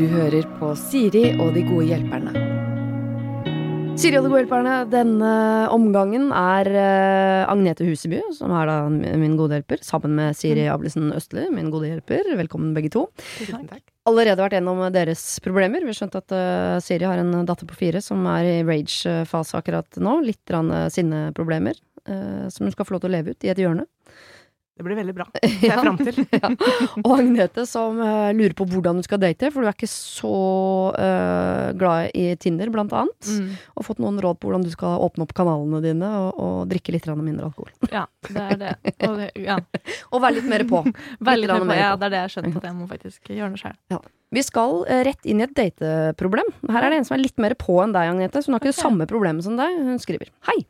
Du hører på Siri og de gode hjelperne. Siri og de gode hjelperne, denne omgangen er eh, Agnete Huseby, som er da min gode hjelper, sammen med Siri Ablesen Østli, min gode hjelper. Velkommen begge to. Tusen takk. Allerede vært gjennom deres problemer. Vi har skjønt at eh, Siri har en datter på fire som er i rage-fase akkurat nå. Litt eh, sinneproblemer. som hun skal få lov til å leve ut i et hjørne. Det blir veldig bra. Det er jeg fram til. ja. Og Agnete som uh, lurer på hvordan du skal date, for du er ikke så uh, glad i Tinder, blant annet. Mm. Og fått noen råd på hvordan du skal åpne opp kanalene dine og, og drikke litt mindre alkohol. Ja, det er det. Og det ja. Og være litt mer på. Veldig Litt mer på. Ja, det er det jeg har skjønt, at jeg må faktisk gjøre noe sjøl. Vi skal eh, rett inn i et dateproblem. Her er det en som er litt mer på enn deg, Agnete. Så hun har ikke det samme problemet som deg. Hun skriver Hei.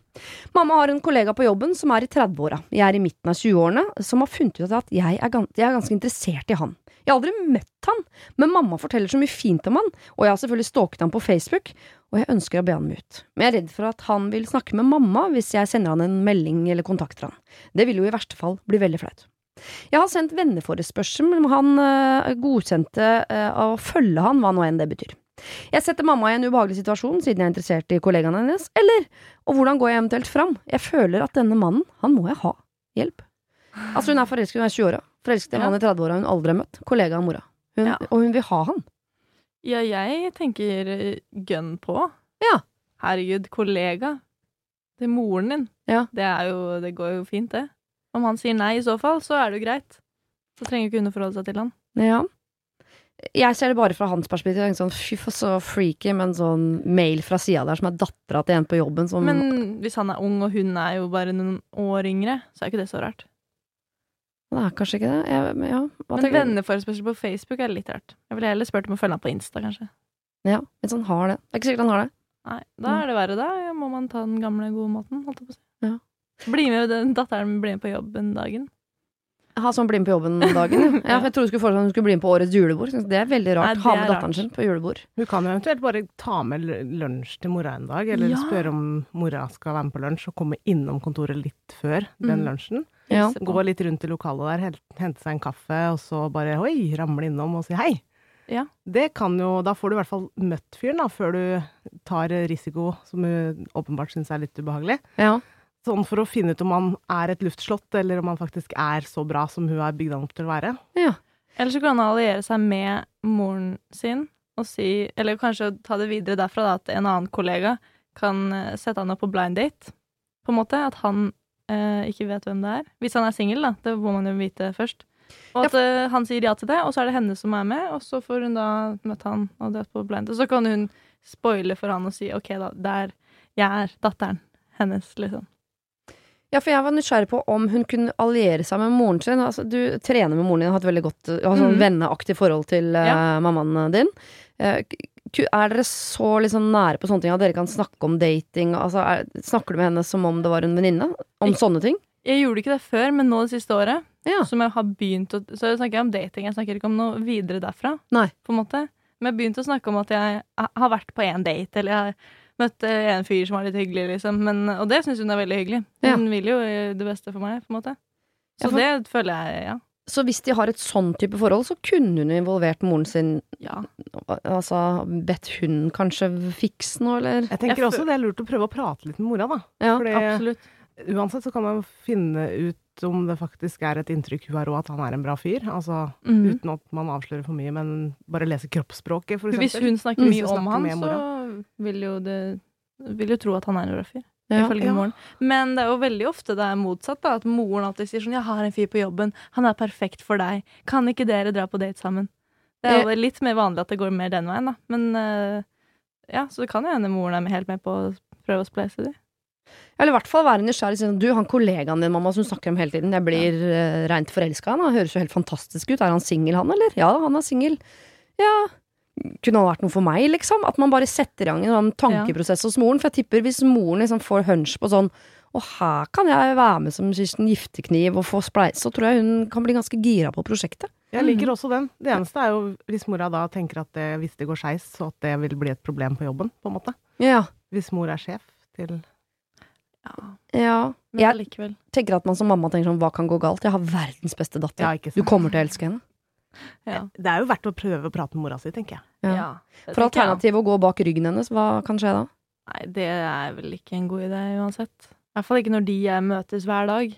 Mamma har en kollega på jobben som er i 30-åra. Jeg er i midten av 20-årene, som har funnet ut at jeg er, gans jeg er ganske interessert i han. Jeg har aldri møtt han, men mamma forteller så mye fint om han, og jeg har selvfølgelig stalket han på Facebook, og jeg ønsker å be han med ut. Men jeg er redd for at han vil snakke med mamma hvis jeg sender han en melding eller kontakter han. Det vil jo i verste fall bli veldig flaut. Jeg har sendt venneforespørsel, men han øh, godkjente øh, å følge han, hva nå enn det betyr. Jeg setter mamma i en ubehagelig situasjon siden jeg er interessert i kollegaen hennes, eller, og hvordan går jeg eventuelt fram? Jeg føler at denne mannen, han må jeg ha hjelp. Altså hun er forelsket, hun er 20-åra, forelsket i en mann i 30-åra hun aldri har møtt, kollega av mora. Hun, Ja. Og hun vil ha han. Ja, jeg tenker gun gønn på. Ja. Herregud, kollega. Det er moren din. Ja. Det, er jo, det går jo fint, det. Om han sier nei i så fall, så er det jo greit. Så trenger ikke hun å forholde seg til han. Ja. Jeg ser det bare fra hans perspektiv. Jeg Sånn, fy for så freaky med en sånn mail fra sida der som er dattera til en på jobben som Men hvis han er ung, og hun er jo bare noen år yngre, så er ikke det så rart. Det er kanskje ikke det. Jeg, ja, Men tenker du? venneforespørsel på Facebook er litt rart. Jeg ville heller spurt om å følge han på Insta, kanskje. Ja, hvis han har det. Det er ikke sikkert han har det. Nei, da er det verre, da. Må man ta den gamle, gode måten, holdt jeg på å si. Ja. Bli med den datteren bli med på jobb en dagen. Ha sånn bli med på jobben-dagen. Ja. ja, for jeg trodde du skulle foreslå at hun skulle bli med på årets julebord. Det er veldig rart. Nei, ha med datteren rart. sin på julebord. Hun kan jo eventuelt bare ta med lunsj til mora en dag, eller Ja. spørre om mora skal være med på lunsj, og komme innom kontoret litt før den Mm. lunsjen. Ja. Gå litt rundt i lokalet der, hente seg en kaffe, og så bare oi, ramle innom og si hei. Ja. Det kan jo, Da får du i hvert fall møtt fyren, da, før du tar risiko som hun åpenbart syns er litt ubehagelig. Ja. Sånn for å finne ut om han er et luftslott, eller om han faktisk er så bra som hun har bygd han opp til å være. ja. Eller så kan han alliere seg med moren sin og si Eller kanskje ta det videre derfra, da, at en annen kollega kan eh, sette han opp på blind date. På en måte. At han eh, ikke vet hvem det er. Hvis han er singel, da. Det må man jo vite først. Og at ja. han sier ja til det, og så er det henne som er med, og så får hun da møtt han og dratt på blind. Og så kan hun spoile for han og si OK, da, der jeg er datteren hennes, liksom. Ja, for jeg var nysgjerrig på om hun kunne alliere seg med moren sin. Altså, du trener med moren din, har et veldig godt altså, sånn Mhm. venneaktig forhold til uh, Ja. mammaen din. Uh, er dere så liksom nære på sånne ting at dere kan snakke om dating? Altså, er, snakker du med henne som om det var en venninne? Om jeg, sånne ting? Jeg gjorde ikke det før, men nå det siste året Ja. som jeg har begynt å Så jeg snakker om dating, jeg snakker ikke om noe videre derfra. Nei. På en måte. Men jeg har begynt å snakke om at jeg ha- har vært på en date, eller jeg har møtt eh, en fyr som var litt hyggelig, liksom. Men, og det syns hun er veldig hyggelig. Ja. Hun vil jo eh, det beste for meg, på en måte. Ja, Så for- det føler jeg, ja. Så hvis de har et sånn type forhold, så kunne hun involvert moren sin ja. Altså bedt hun kanskje fikse noe, eller? Jeg tenker Jeg også det er lurt å prøve å prate litt med mora, da. Ja. Fordi Absolutt. Uansett så kan man finne ut om det faktisk er et inntrykk hun har råd at han er en bra fyr. Altså mm. uten at man avslører for mye, men bare lese kroppsspråket, for Hvis hun snakker mye om snakker han, så vil jo det Vil jo tro at han er en bra fyr. Ja. Ja. Men det er jo veldig ofte det er motsatt. da At moren alltid sier sånn 'Jeg har en fyr på jobben. Han er perfekt for deg. Kan ikke dere dra på date sammen?' Det er jo litt mer vanlig at det går mer den veien, da. Men eh, ja, så det kan jo hende moren er helt med på å prøve å spleise de. Eller i hvert fall være nysgjerrig. Sånn, du, han kollegaen din, mamma, som snakker om hele tiden, jeg blir uh, reint forelska i han. Han høres jo helt fantastisk ut. Er han singel, han, eller? Ja, han er singel. Ja. Kunne han vært noe for meg, liksom? At man bare setter i gang en sånn tankeprosess hos moren. For jeg tipper hvis moren liksom får hunch på sånn og her kan jeg være med som Kirsten Giftekniv og få spleis, så tror jeg hun kan bli ganske gira på prosjektet. Jeg liker også den. Det eneste er jo hvis mora da tenker at det, hvis det går skeis, så at det vil bli et problem på jobben, på en måte. Ja. Hvis mor er sjef til Ja, Ja. men Jeg tenker at man som mamma tenker sånn, hva kan gå galt? Jeg har verdens beste datter. Ja, Du kommer til å elske henne. Ja. Det er jo verdt å prøve å prate med mora si, tenker jeg. For alternativet å gå bak ryggen hennes, hva kan skje da? Nei, det er vel ikke en god idé uansett. I hvert fall ikke når de møtes hver dag.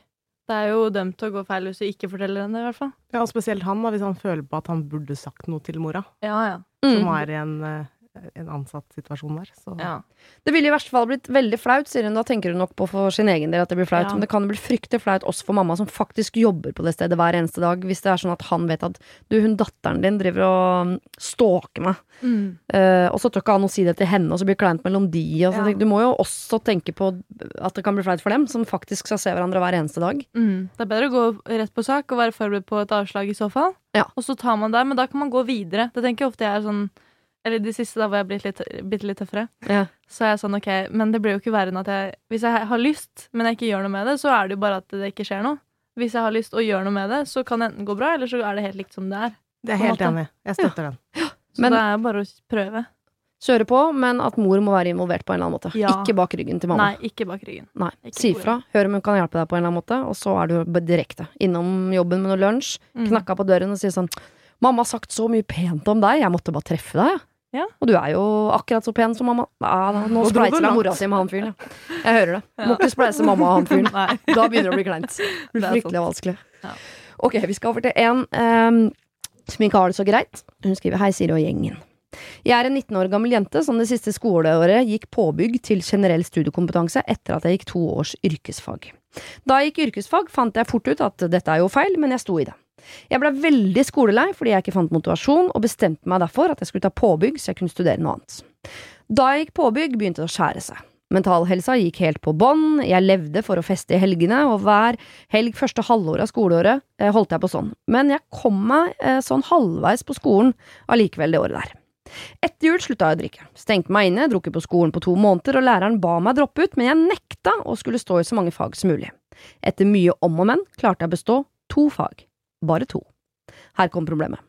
Det er jo dømt til å gå feil hvis du ikke forteller henne det, i hvert fall. Ja, og spesielt han, da, hvis han føler på at han burde sagt noe til mora, Ja, ja. som Mm. er i en, eh, en ansatt situasjon der. Så ja. Det ville i verste fall blitt veldig flaut, sier hun. Da tenker hun nok på for sin egen del at det blir flaut. Ja. Men det kan bli fryktelig flaut også for mamma som faktisk jobber på det stedet hver eneste dag. Hvis det er sånn at han vet at du, hun datteren din driver og mm, stalker meg. Mm. Uh, og så tør ikke han å si det til henne, og så blir det kleint mellom de. Og så Ja. Tenker, du må jo også tenke på at det kan bli flaut for dem, som faktisk skal se hverandre hver eneste dag. Mm. Det er bedre å gå rett på sak og være forberedt på et avslag i så fall. Ja. Og så tar man det, men da kan man gå videre. Det tenker jeg ofte jeg er sånn Eller de siste da hvor jeg er blitt litt, bitte litt tøffere. Ja. Så er jeg sånn, ok, men det blir jo ikke verre enn at jeg Hvis jeg har lyst, men jeg ikke gjør noe med det, så er det jo bare at det ikke skjer noe. Hvis jeg har lyst og gjør noe med det, så kan det enten gå bra, eller så er det helt likt som det er. det er helt måte. enig. Jeg støtter den. Så Men- det er bare å prøve. Kjøre på, men at mor må være involvert på en eller annen måte. Ja. Ikke bak ryggen til mamma. Nei, ikke bak ryggen. Nei. Ikke Si fra, hør om hun kan hjelpe deg på en eller annen måte, og så er du direkte innom jobben med noe lunsj, Mm. knakka på døren og sier sånn 'Mamma har sagt så mye pent om deg, jeg måtte bare treffe deg'. Ja. Og du er jo akkurat så pen som mamma. Ja, nå spleiser jeg mora si med han fyren, ja. Jeg hører det. Ja. Må ikke spleise mamma og han fyren. Da begynner det å bli kleint. Det blir fryktelig vanskelig. Ja. Ok, vi skal over til en um, som ikke har det så greit. Hun skriver Hei, Siri og gjengen. Jeg er en 19 år gammel jente som det siste skoleåret gikk påbygg til generell studiekompetanse etter at jeg gikk to års yrkesfag. Da jeg gikk yrkesfag, fant jeg fort ut at dette er jo feil, men jeg sto i det. Jeg ble veldig skolelei fordi jeg ikke fant motivasjon, og bestemte meg derfor at jeg skulle ta påbygg så jeg kunne studere noe annet. Da jeg gikk påbygg, begynte det å skjære seg. Mentalhelsa gikk helt på bånn, jeg levde for å feste i helgene, og hver helg første halvår av skoleåret eh, holdt jeg på sånn. Men jeg kom meg eh, sånn halvveis på skolen allikevel det året der. Etter jul slutta jeg å drikke. Stengte meg inne, drukket på skolen på to måneder, og læreren ba meg droppe ut, men jeg nekta og skulle stå i så mange fag som mulig. Etter mye om og men klarte jeg å bestå to fag. Bare to. Her kom problemet.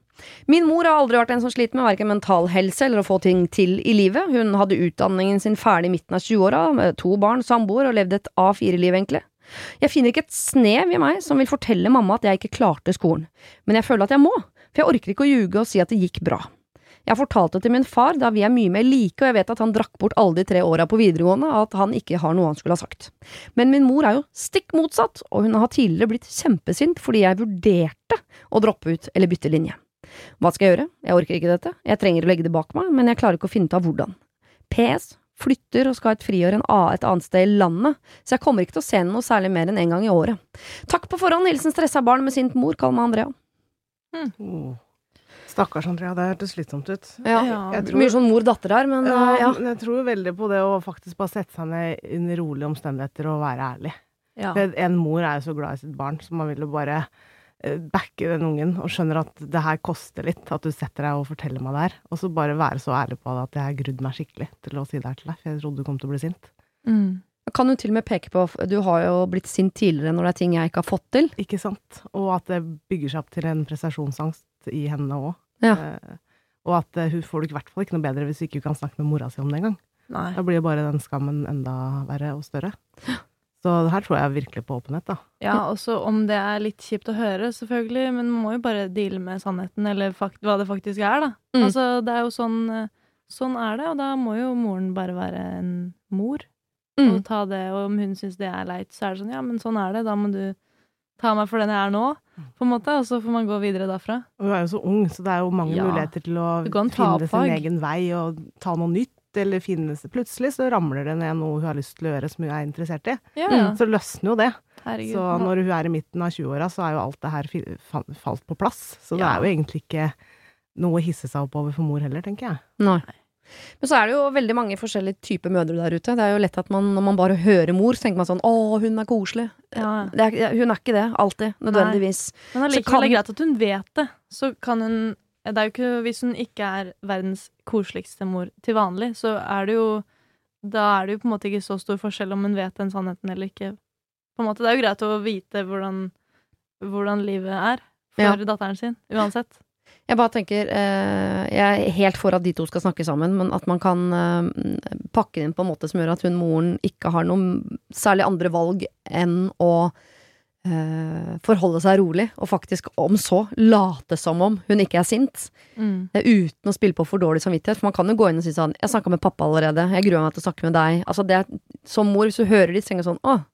Min mor har aldri vært en som sliter med verken mental helse eller å få ting til i livet. Hun hadde utdanningen sin ferdig i midten av 20-åra, med to barn, samboer og levde et A4-liv, egentlig. Jeg finner ikke et snev i meg som vil fortelle mamma at jeg ikke klarte skolen, men jeg føler at jeg må, for jeg orker ikke å ljuge og si at det gikk bra. Jeg fortalte til min far, da vi er mye mer like, og jeg vet at han drakk bort alle de tre åra på videregående, at han ikke har noe han skulle ha sagt. Men min mor er jo stikk motsatt, og hun har tidligere blitt kjempesint fordi jeg vurderte å droppe ut eller bytte linje. Hva skal jeg gjøre? Jeg orker ikke dette. Jeg trenger å legge det bak meg, men jeg klarer ikke å finne ut av hvordan. PS. Flytter og skal ha et friår en A et annet sted i landet, så jeg kommer ikke til å se henne noe særlig mer enn en gang i året. Takk på forhånd, hilsen stressa barn med sint mor, kall meg Andrea. Oh. Stakkars Andrea, det hørtes slitsomt ut. Ja, Ja. Jeg tror- Mye sånn mor-datter her, men Ja, eh, ja. men jeg tror veldig på det å faktisk bare sette seg ned under rolige omstendigheter og være ærlig. Ja. En mor er jo så glad i sitt barn, så man vil jo bare eh, backe den ungen og skjønner at det her koster litt, at du setter deg og forteller meg det her. Og så bare være så ærlig på det at jeg har grudd meg skikkelig til å si det her til deg, for jeg trodde du kom til å bli sint. Mm. Kan du til og med peke på Du har jo blitt sint tidligere når det er ting jeg ikke har fått til. Ikke sant? Og at det bygger seg opp til en prestasjonsangst i henne òg. Ja. og at eh, hun får det i hvert fall ikke noe bedre hvis ikke hun kan snakke med mora si om det engang. Da blir bare den skammen enda verre og større. Så her tror jeg virkelig på åpenhet, da. Ja, også om det er litt kjipt å høre, selvfølgelig, men man må jo bare deale med sannheten, eller fakt hva det faktisk er, da. Mm. Altså, det er jo sånn eh, Sånn er det, og da må jo moren bare være en mor. Mm. Og ta det, og om hun syns det er leit, så er det sånn, ja, men sånn er det, da må du ta meg for den jeg er nå, på en måte, og så får man gå videre derfra. Og hun er jo så ung, så det er jo mange Ja. muligheter til å finne sin egen vei og ta noe nytt. Eller finne Plutselig så ramler det ned noe hun har lyst til å gjøre som hun er interessert i. Ja, Mm. Så løsner jo det. Herregud. Så når hun er i midten av 20-åra, så er jo alt det her falt på plass. Så det Ja. er jo egentlig ikke noe å hisse seg opp over for mor heller, tenker jeg. Nei. Men så er det jo veldig mange forskjellige typer mødre der ute. Det er jo lett at man, når man bare hører mor, så tenker man sånn 'Å, hun er koselig'. ja. Det er, hun er ikke det, alltid. Nødvendigvis. Men Så allikevel kan- er det greit at hun vet det. Så kan hun Det er jo ikke Hvis hun ikke er verdens koseligste mor til vanlig, så er det jo Da er det jo på en måte ikke så stor forskjell om hun vet den sannheten eller ikke. På en måte, Det er jo greit å vite hvordan, hvordan livet er for Ja. datteren sin, uansett. Jeg bare tenker eh, Jeg er helt for at de to skal snakke sammen, men at man kan eh, pakke det inn på en måte som gjør at hun moren ikke har noen særlig andre valg enn å eh, forholde seg rolig, og faktisk, om så, late som om hun ikke er sint. Mm. Uten å spille på for dårlig samvittighet. For man kan jo gå inn og si sånn 'Jeg snakka med pappa allerede. Jeg gruer meg til å snakke med deg.' Altså det er, Som mor, hvis du hører de tenker sånn 'Å,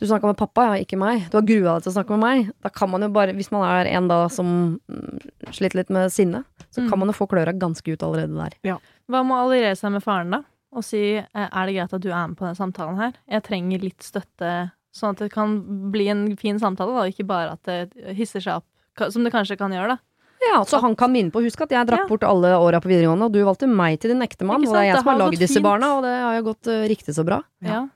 du snakka med pappa, ja, ikke meg. Du har grua deg til å snakke med meg.' Da kan man jo bare, hvis man er en da som mm, sliter litt med sinne, så Mm. kan man jo få kløra ganske ut allerede der. Hva med å alliere seg med faren, da? Og si eh, er det greit at du er med på denne samtalen her? Jeg trenger litt støtte, sånn at det kan bli en fin samtale, da, ikke bare at det hisser seg opp, som det kanskje kan gjøre, da. Ja, så han kan minne på Husk at jeg drakk Ja. bort alle åra på videregående, og du valgte meg til din ektemann, og det er jeg Det som har lagd disse fint. barna, og det har jo gått eh, riktig så bra. Ja.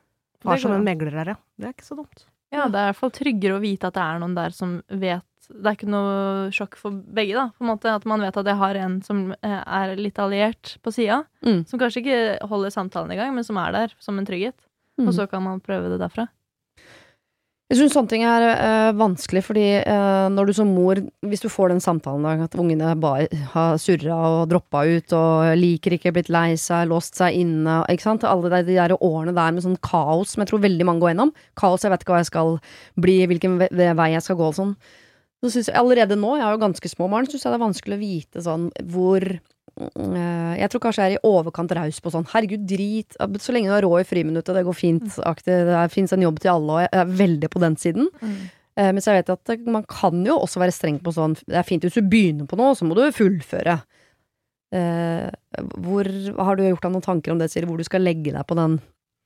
Det som en megler her, ja. Det er ikke så dumt. Ja, det er i hvert fall tryggere å vite at det er noen der som vet Det er ikke noe sjokk for begge, da. På en måte At man vet at jeg har en som eh, er litt alliert på sida. Mm. Som kanskje ikke holder samtalen i gang, men som er der som en trygghet. Mm. Og så kan man prøve det derfra. Jeg syns sånne ting er øh, vanskelig, fordi øh, når du som mor, hvis du får den samtalen da, at ungene bare har surra og droppa ut og liker ikke, blitt lei seg, låst seg inne, ikke sant, alle de, de der årene der med sånn kaos som jeg tror veldig mange går gjennom, kaos, jeg vet ikke hva jeg skal bli, hvilken ve ve- vei jeg skal gå og sånn, så syns jeg allerede nå, jeg har jo ganske små barn, syns jeg det er vanskelig å vite sånn hvor jeg tror kanskje jeg er i overkant raus på sånn herregud, drit, så lenge du har råd i friminuttet, det går fint, aktig, det fins en jobb til alle, og jeg er veldig på den siden. Men mens jeg vet at man kan jo også være streng på sånn Det er fint hvis du begynner på noe, så må du fullføre. Eh, hvor Har du gjort deg noen tanker om det, Siri, hvor du skal legge deg på den?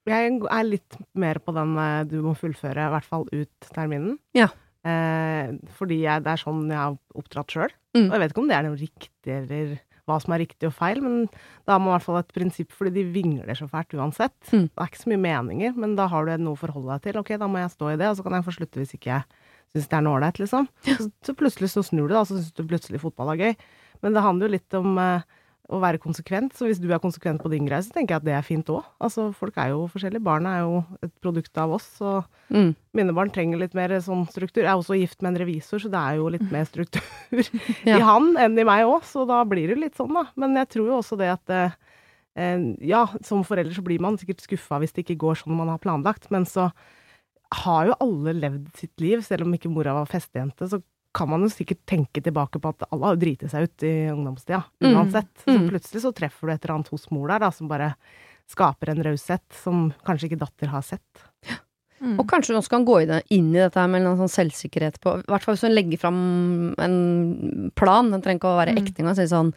Jeg er litt mer på den eh, du må fullføre, i hvert fall ut terminen. Ja. Eh, fordi jeg, det er sånn jeg har oppdratt sjøl. Mm. Og jeg vet ikke om det er noe riktig, eller hva som er riktig og feil, men da har man i hvert fall et prinsipp, fordi de vingler så fælt uansett. Mm. Det er ikke så mye meninger, men da har du noe å forholde deg til. Ok, da må jeg stå i det, og så kan jeg få slutte hvis ikke jeg syns det er noe ålreit, liksom. Så, så plutselig så snur du, da, så syns du plutselig fotball er gøy. Men det handler jo litt om eh, å være konsekvent. Så hvis du er konsekvent på din greie, så tenker jeg at det er fint òg. Altså, folk er jo forskjellige. Barna er jo et produkt av oss, og Mm. mine barn trenger litt mer sånn struktur. Jeg er også gift med en revisor, så det er jo litt mer struktur Ja. i han enn i meg òg, så da blir det litt sånn, da. Men jeg tror jo også det at eh, eh, Ja, som forelder så blir man sikkert skuffa hvis det ikke går sånn man har planlagt, men så har jo alle levd sitt liv, selv om ikke mora var festejente, så kan man jo sikkert tenke tilbake på at alle har driti seg ut i ungdomstida, Mm. uansett. Så Mm. plutselig så treffer du et eller annet hos mor der, da, som bare skaper en raushet som kanskje ikke datter har sett. Mm. Og kanskje hun også kan gå inn i dette her med en sånn selvsikkerhet på I hvert fall hvis hun legger fram en plan, den trenger ikke å være Mm. ekte engang, si sånn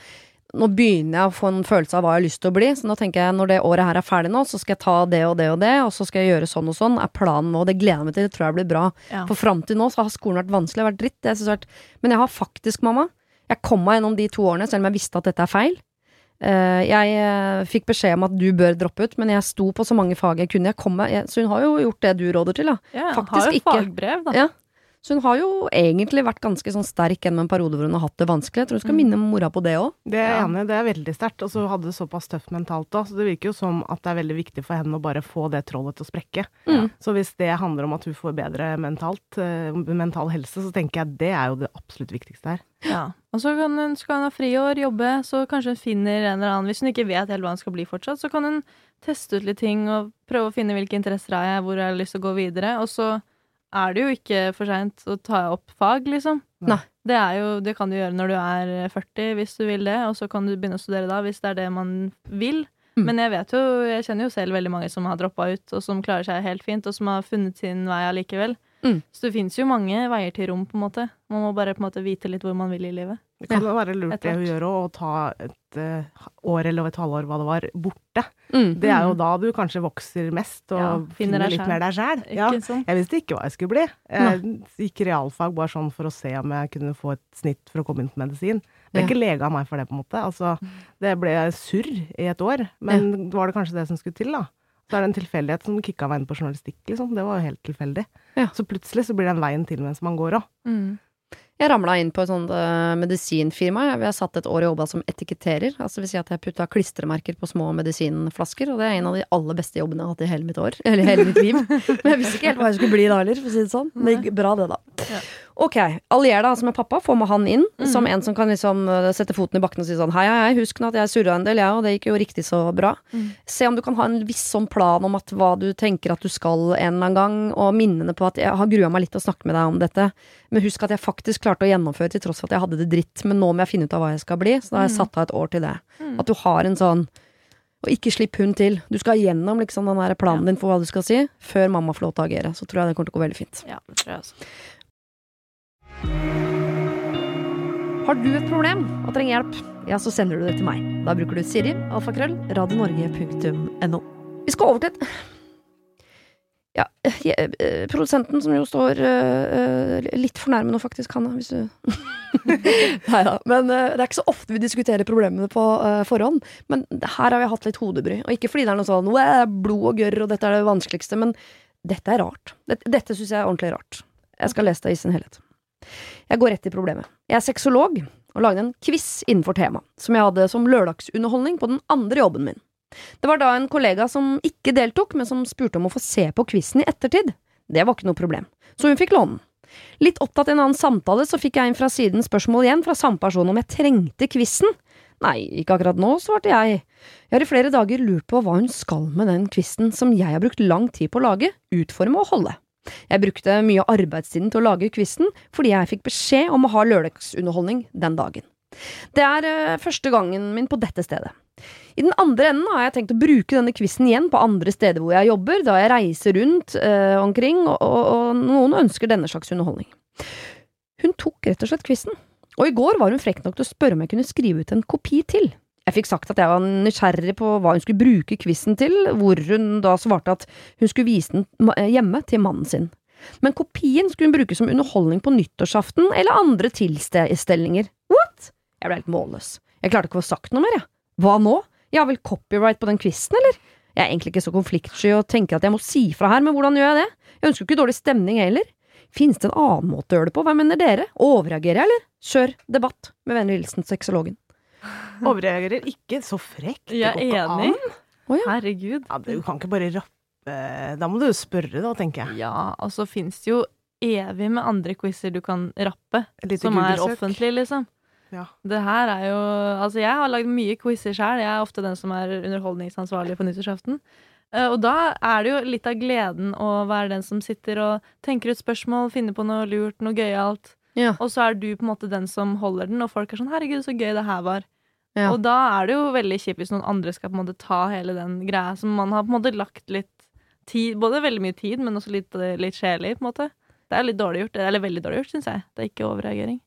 nå begynner jeg å få en følelse av hva jeg har lyst til å bli, så nå tenker jeg når det året her er ferdig nå, så skal jeg ta det og det og det, og så skal jeg gjøre sånn og sånn, er planen nå, det gleder jeg meg til, det tror jeg blir bra. Ja. For fram til nå så har skolen vært vanskelig, det har vært dritt, det har vært Men jeg har faktisk, mamma, jeg kom meg gjennom de to årene, selv om jeg visste at dette er feil. Eh, jeg eh, fikk beskjed om at du bør droppe ut, men jeg sto på så mange fag jeg kunne. Jeg meg, så hun har jo gjort det du råder til, da. Ja, Faktisk har jo ikke. fagbrev, da. Ja. Så hun har jo egentlig vært ganske sånn sterk gjennom en periode hvor hun har hatt det vanskelig. Jeg tror hun skal Mm. minne mora på det òg. Det er enig det er veldig sterkt. Og så hadde det såpass tøft mentalt òg, så det virker jo som at det er veldig viktig for henne å bare få det trollet til å sprekke. Mm. Så hvis det handler om at hun får bedre mentalt, eh, mental helse, så tenker jeg det er jo det absolutt viktigste her. Ja. Og så kan hun, skal hun ha friår, jobbe, så kanskje hun finner en eller annen Hvis hun ikke vet helt hva hun skal bli fortsatt, så kan hun teste ut litt ting og prøve å finne hvilke interesser har jeg, hvor jeg har lyst til å gå videre. Og så er det jo ikke for seint å ta opp fag, liksom. Nei. Det, er jo, det kan du gjøre når du er 40, hvis du vil det, og så kan du begynne å studere da, hvis det er det man vil. Mm. Men jeg vet jo, jeg kjenner jo selv veldig mange som har droppa ut, og som klarer seg helt fint, og som har funnet sin vei allikevel. Mm. Så det fins jo mange veier til rom, på en måte. Man må bare på en måte vite litt hvor man vil i livet. Det kan ja, være lurt det hun gjør òg, å ta et uh, år eller et halvår, hva det var, borte. Mm. Det er jo da du kanskje vokser mest og Ja, finner, litt selv. mer deg sjæl. Ja. Sånn. Jeg visste ikke hva jeg skulle bli. Jeg gikk realfag bare sånn for å se om jeg kunne få et snitt for å komme inn på medisin. Ble Ja. ikke lege av meg for det, på en måte. Altså, det ble surr i et år, men var det kanskje det som skulle til, da? Så er det en tilfeldighet som kicka meg inn på journalistikk, liksom. Det var jo helt tilfeldig. Ja. Så plutselig så blir den veien til mens man går òg. Mm. Jeg ramla inn på et sånt uh, medisinfirma. Jeg har satt et år i jobba som etiketterer. Altså vil si at jeg putta klistremerker på små medisinflasker. Og det er en av de aller beste jobbene jeg har hatt i hele mitt år. Eller hele mitt liv. Men jeg visste ikke helt hva jeg skulle bli da heller, for å si det sånn. Men bra, det, da. Ja. Ok, allier deg altså med pappa, få med han inn, mm. som en som kan liksom eh, sette foten i bakken og si sånn hei, hei, husk nå at jeg surra en del, jeg, og det gikk jo riktig så bra. Mm. Se om du kan ha en viss sånn plan om at hva du tenker at du skal en eller annen gang, og minnene på at jeg har grua meg litt til å snakke med deg om dette, men husk at jeg faktisk klarte å gjennomføre til tross for at jeg hadde det dritt, men nå må jeg finne ut av hva jeg skal bli, så da har jeg Mhm. satt av et år til det. Mm. At du har en sånn og ikke slipp hun til. Du skal gjennom liksom den planen din for hva du skal si, før mamma får lov til å agere. Så tror jeg det kommer til å gå veldig fint. Ja, det tror jeg også. Har du et problem og trenger hjelp, ja, så sender du det til meg. Da bruker du Siri, alfakrøll, radionorge.no. Vi skal over til et ja, eh, produsenten som jo står eh, litt for nærme nå, faktisk, Hanne, hvis du Nei da. Men uh, det er ikke så ofte vi diskuterer problemene på uh, forhånd. Men her har vi hatt litt hodebry. Og ikke fordi det er noe sånn «Wow, blod og gørr, og dette er det vanskeligste, men dette er rart. Dette, dette syns jeg er ordentlig rart. Jeg skal lese det i sin helhet. Jeg går rett i problemet. Jeg er sexolog og lagde en quiz innenfor temaet, som jeg hadde som lørdagsunderholdning på den andre jobben min. Det var da en kollega som ikke deltok, men som spurte om å få se på quizen i ettertid. Det var ikke noe problem, så hun fikk låne den. Litt opptatt i en annen samtale, så fikk jeg inn fra siden spørsmål igjen fra samme person om jeg trengte quizen. Nei, ikke akkurat nå, svarte jeg. Jeg har i flere dager lurt på hva hun skal med den quizen som jeg har brukt lang tid på å lage, utforme og holde. Jeg brukte mye av arbeidstiden til å lage quizen, fordi jeg fikk beskjed om å ha lørdagsunderholdning den dagen. Det er eh, første gangen min på dette stedet. I den andre enden har jeg tenkt å bruke denne quizen igjen på andre steder hvor jeg jobber, da jeg reiser rundt eh, omkring, og, og, og noen ønsker denne slags underholdning. Hun tok rett og slett quizen, og i går var hun frekk nok til å spørre om jeg kunne skrive ut en kopi til. Jeg fikk sagt at jeg var nysgjerrig på hva hun skulle bruke quizen til, hvor hun da svarte at hun skulle vise den eh, hjemme til mannen sin. Men kopien skulle hun bruke som underholdning på nyttårsaften eller andre tilstelninger. What? Jeg ble helt målløs. Jeg klarte ikke å få sagt noe mer, jeg. Hva nå? Jeg har vel copyright på den quizen, eller? Jeg er egentlig ikke så konfliktsky og tenker at jeg må si fra her, men hvordan gjør jeg det? Jeg ønsker ikke dårlig stemning heller. Finnes det en annen måte å gjøre det på? Hva mener dere? Overreagerer jeg, eller? Kjør debatt. Med vennlig hilsen sexologen. Overreagerer ikke så frekt. Jeg er enig. Oh, ja. Herregud. Ja, du kan ikke bare rappe Da må du jo spørre, da, tenker jeg. Ja, og så fins det jo evig med andre quizer du kan rappe, som er Google-søk. liksom. Ja. Det her er jo Altså, jeg har lagd mye quizer sjøl. Jeg er ofte den som er underholdningsansvarlig på nyttårsaften. Eh, Og da er det jo litt av gleden å være den som sitter og tenker ut spørsmål, finner på noe lurt, noe gøyalt. Ja. Og så er du på en måte den som holder den, og folk er sånn 'herregud, så gøy det her var'. Ja. Og da er det jo veldig kjipt hvis noen andre skal på en måte ta hele den greia som man har på en måte lagt litt tid Både veldig mye tid, men også litt, eh, litt sjel i, på en måte. Det er litt dårlig gjort. Eller veldig dårlig gjort, syns jeg. Det er ikke overreagering.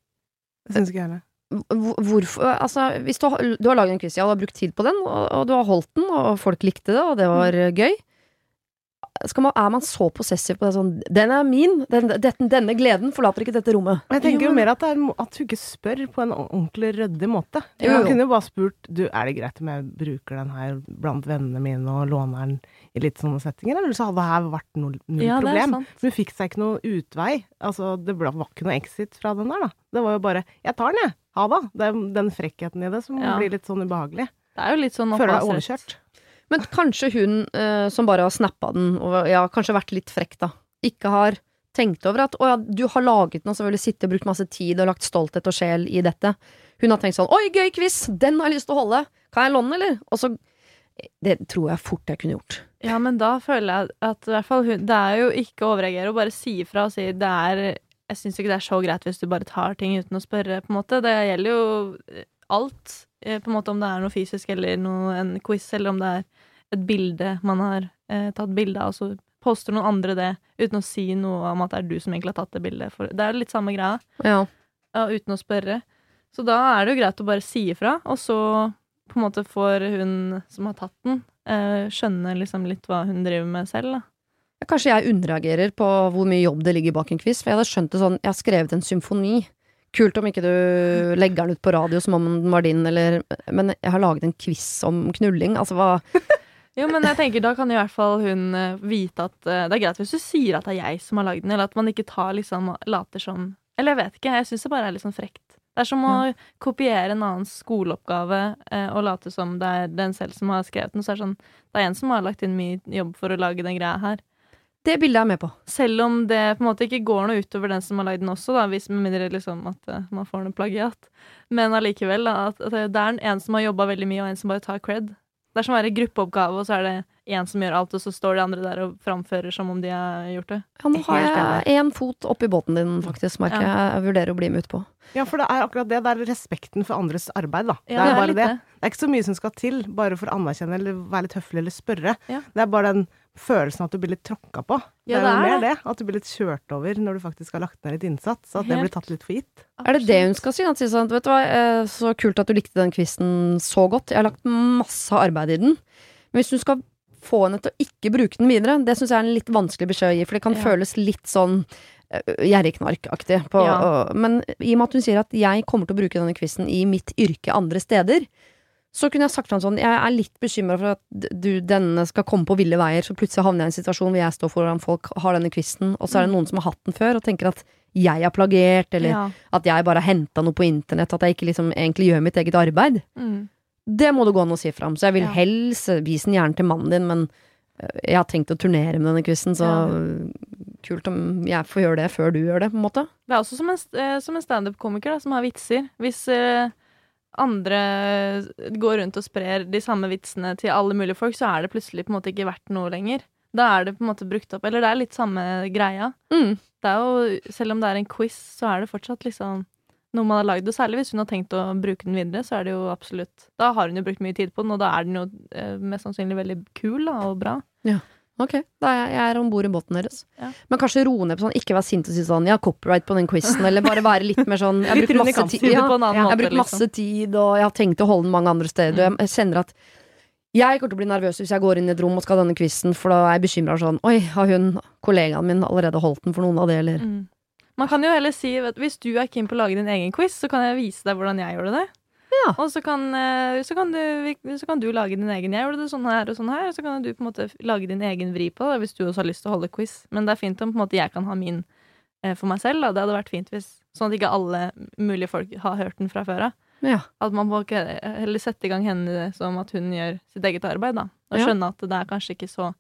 Det syns ikke jeg heller. Hvorfor Altså, hvis du har, du har laget en quiz, ja, du har brukt tid på den, og, og du har holdt den, og folk likte det, og det var eh, gøy. Skal man, er man så possessiv på det sånn 'Den er min! Den, dette- denne gleden forlater ikke dette rommet'. Men jeg tenker Jo, jo mer at, det er, at hun ikke spør på en ordentlig ryddig måte. Jo, Man Hun kunne jo bare spurt du, er det greit om jeg bruker den her blant vennene mine og låner den i litt sånne settinger, eller så hadde det her vært null, null Ja, problem. Hun fikk seg ikke noe utvei. Altså, det ble, var ikke noe exit fra den der, da. Det var jo bare 'jeg tar den, jeg'. Ha det. Det er den frekkheten i det som Ja. blir litt sånn ubehagelig. Det er jo litt sånn Føler deg overkjørt. Men kanskje hun eh, som bare har snappa den, og ja, kanskje vært litt frekk, da, ikke har tenkt over at å ja, du har laget den og selvfølgelig sittet og brukt masse tid og lagt stolthet og sjel i dette. Hun har tenkt sånn 'oi, gøy quiz! Den har jeg lyst til å holde! Kan jeg låne den, eller?' Og så Det tror jeg fort jeg kunne gjort. Ja, men da føler jeg at i hvert fall hun Det er jo ikke å overreagere og bare si ifra og si det er Jeg syns ikke det er så greit hvis du bare tar ting uten å spørre, på en måte. Det gjelder jo alt. Eh, På en måte om det er noe fysisk eller noe, en quiz, eller om det er et bilde man har eh, tatt bilde av, og så poster noen andre det uten å si noe om at det er du som egentlig har tatt det bildet. For det er jo litt samme greia, Ja. ja, uten å spørre. Så da er det jo greit å bare si ifra, og så på en måte får hun som har tatt den, eh, skjønne liksom litt hva hun driver med selv, da. Kanskje jeg underreagerer på hvor mye jobb det ligger bak en quiz, for jeg hadde skjønt det sånn Jeg har skrevet en symfoni. Kult om ikke du legger den ut på radio som om den var din, eller Men jeg har laget en quiz om knulling. Altså hva Jo, men jeg tenker da kan i hvert fall hun eh, vite at uh, det er greit hvis du sier at det er jeg som har lagd den, eller at man ikke tar liksom later som Eller jeg vet ikke, jeg syns det bare er litt sånn frekt. Det er som å kopiere en annens skoleoppgave uh, og late som det er den selv som har skrevet den. Så er det sånn Det er en som har lagt inn mye jobb for å lage den greia her. Det bildet er jeg med på. Selv om det på en måte ikke går noe utover den som har lagd den også, da, hvis med mindre liksom at uh, man får noe plagiat. Men allikevel, da, at, at det er en som har jobba veldig mye, og en som bare tar cred. Det er som å være gruppeoppgave, og så er det én som gjør alt, og så står de andre der og framfører som om de har gjort det. Ja, nå har jeg én fot oppi båten din, faktisk, merker jeg. Jeg vurderer å bli med utpå. Ja, for det er akkurat det. Det er respekten for andres arbeid, da. Ja, det er bare det. det. Det er ikke så mye som skal til, bare for å anerkjenne eller være litt høflig eller spørre. Ja. Det er bare den følelsen at du blir litt tråkka på. Ja, det er jo er mer det. At du blir litt kjørt over når du faktisk har lagt ned litt innsats. At det blir tatt litt for gitt. Er det det hun skal si? At si sånn, vet du hva, eh, så kult at du likte den quizen så godt. Jeg har lagt masse arbeid i den. Men hvis du skal få henne til å ikke bruke den videre, det syns jeg er en litt vanskelig beskjed å gi, for det kan Ja. føles litt sånn eh, gjerrigknarkaktig. Ja. Men i og med at hun sier at jeg kommer til å bruke denne quizen i mitt yrke andre steder, så kunne jeg sagt til han sånn, jeg er litt bekymra for at du, denne skal komme på ville veier, så plutselig havner jeg i en situasjon hvor jeg står foran folk, har denne quizen, og så er det noen som har hatt den før, og tenker at jeg har plagiert, eller Ja. at jeg bare har henta noe på internett, at jeg ikke liksom egentlig gjør mitt eget arbeid. Mm. Det må det gå an å si fram. Så jeg vil Ja. helst vise den gjerne til mannen din, men øh, jeg har tenkt å turnere med denne quizen, så Ja. kult om jeg får gjøre det før du gjør det, på en måte. Det er også som en, eh, som en standup-komiker som har vitser. Hvis eh, andre går rundt og sprer de samme vitsene til alle mulige folk, så er det plutselig på en måte ikke verdt noe lenger. Da er det på en måte brukt opp. Eller det er litt samme greia. Mm. Det er jo, selv om det er en quiz, så er det fortsatt liksom noe man har lagd. Og særlig hvis hun har tenkt å bruke den videre, så er det jo absolutt Da har hun jo brukt mye tid på den, og da er den jo eh, mest sannsynlig veldig kul da, og bra. Ok, da er jeg, jeg er om bord i båten deres. Ja. Men kanskje roe ned på sånn, ikke være sint og si sånn, ja, copyright på den quizen, eller bare være litt mer sånn Jeg har brukt masse tid. Ja, på en annen jeg har brukt masse tid, og jeg har tenkt å holde den mange andre steder. Og jeg kjenner at jeg kommer til å bli nervøs hvis jeg går inn i et rom og skal ha denne quizen, for da er jeg bekymra sånn Oi, har hun, kollegaen min, allerede holdt den for noen av det, eller Mm. Man kan jo heller si vet, Hvis du er keen på å lage din egen quiz, så kan jeg vise deg hvordan jeg gjorde det. Ja. Og så kan, eh, så, kan du, så kan du lage din egen. Jeg gjorde det sånn her og sånn her. Og så kan du på en måte lage din egen vri på det hvis du også har lyst til å holde quiz. Men det er fint om måte jeg kan ha min eh, for meg selv. Da. Det hadde vært fint hvis Sånn at ikke alle mulige folk har hørt den fra før av. Ja. At man må heller sette i gang henne som at hun gjør sitt eget arbeid. da Og skjønne at det er kanskje ikke så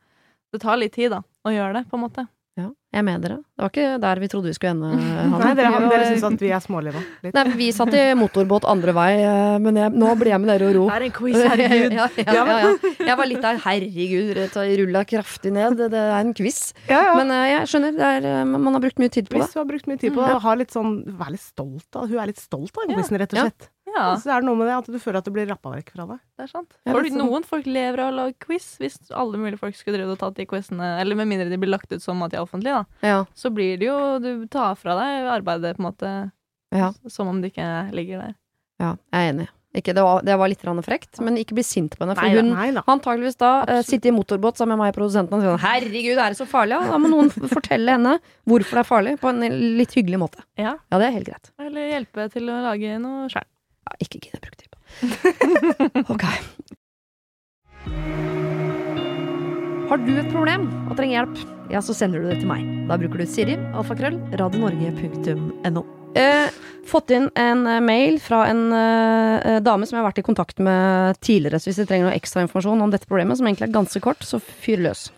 Det tar litt tid da å gjøre det, på en måte. Jeg er med dere. Det var ikke der vi trodde vi skulle ende. Hanne. Nei, dere, var, dere syns at vi er smålige nå? Litt. Nei, vi satt i motorbåt andre vei, eh, men jeg, nå blir jeg med dere og ro. Det er en quiz, herregud. ja, ja, ja. Jeg var litt der, herregud, det rulla kraftig ned. Det er en quiz. Men eh, jeg skjønner, det er, eh, man har brukt mye tid på det. Hvis du har brukt mye tid på det, og har litt sånn, vær litt stolt av Hun er litt stolt av den quizen, rett og slett. Ja, Så er det noe med det at du føler at du blir rappa vekk fra deg. det er sant. Folk, det er noen folk lever av å lage quiz. Hvis alle mulige folk skulle drevet og tatt de quizene, eller med mindre de blir lagt ut som at de er offentlige, da, Ja, så blir det jo Du tar fra deg arbeidet, på en måte, ja, som om det ikke ligger der. ja, jeg er enig. Ikke, det, var, det var litt frekt, men ikke bli sint på henne. For Nei hun Nei antageligvis da uh, Absolutt. i motorbåt sammen med meg og produsenten og si sånn Herregud, er det så farlig? Ja, da må noen fortelle henne hvorfor det er farlig, på en litt hyggelig måte. Ja, Ja, det er helt greit. Eller hjelpe til å lage noe sjøl. Ja, ikke gidder å bruke tid på. Ok. Har du et problem og trenger hjelp, ja, så sender du det til meg. Da bruker du Siri, alfakrøll, radionorge.no. Eh, fått inn en eh, mail fra en eh, dame som jeg har vært i kontakt med tidligere, så hvis dere trenger noe ekstra informasjon om dette problemet, som egentlig er ganske kort, så fyr løs.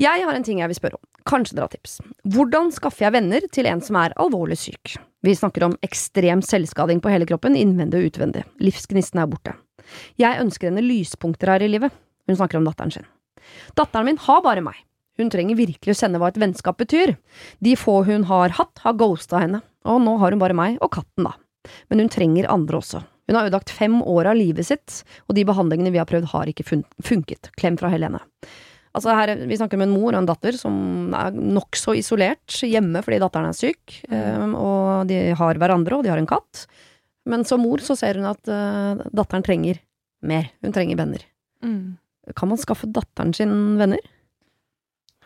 Jeg har en ting jeg vil spørre om. Kanskje dere har tips. Hvordan skaffer jeg venner til en som er alvorlig syk? Vi snakker om ekstrem selvskading på hele kroppen, innvendig og utvendig. Livsgnisten er borte. Jeg ønsker henne lyspunkter her i livet. Hun snakker om datteren sin. Datteren min har bare meg. Hun trenger virkelig å kjenne hva et vennskap betyr. De få hun har hatt, har ghosta henne, og nå har hun bare meg og katten, da. Men hun trenger andre også. Hun har ødelagt fem år av livet sitt, og de behandlingene vi har prøvd, har ikke funket. Klem fra Helene. Altså her, Vi snakker om en mor og en datter som er nokså isolert hjemme fordi datteren er syk, Mm. og de har hverandre, og de har en katt. Men som mor så ser hun at uh, datteren trenger mer. Hun trenger venner. Mm. Kan man skaffe datteren sin venner?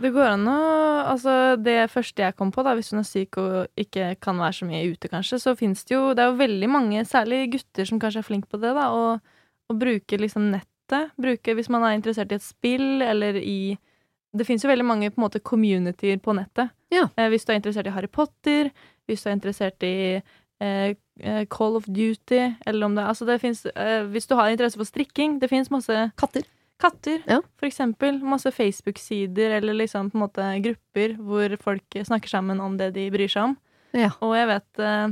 Det går an å Altså, det første jeg kom på, da, hvis hun er syk og ikke kan være så mye ute, kanskje, så fins det jo Det er jo veldig mange, særlig gutter, som kanskje er flinke på det, da, å, bruke liksom nettet. Bruke Hvis man er interessert i et spill, eller i Det fins jo veldig mange på en måte communityer på nettet. Ja. Eh, hvis du er interessert i Harry Potter, hvis du er interessert i eh, eh, Call of Duty, eller om det Altså, det fins eh, Hvis du har interesse for strikking, det fins masse Katter. Katter, Ja. for eksempel. Masse Facebook-sider eller liksom på en måte grupper hvor folk snakker sammen om det de bryr seg om. Ja. Og jeg vet eh,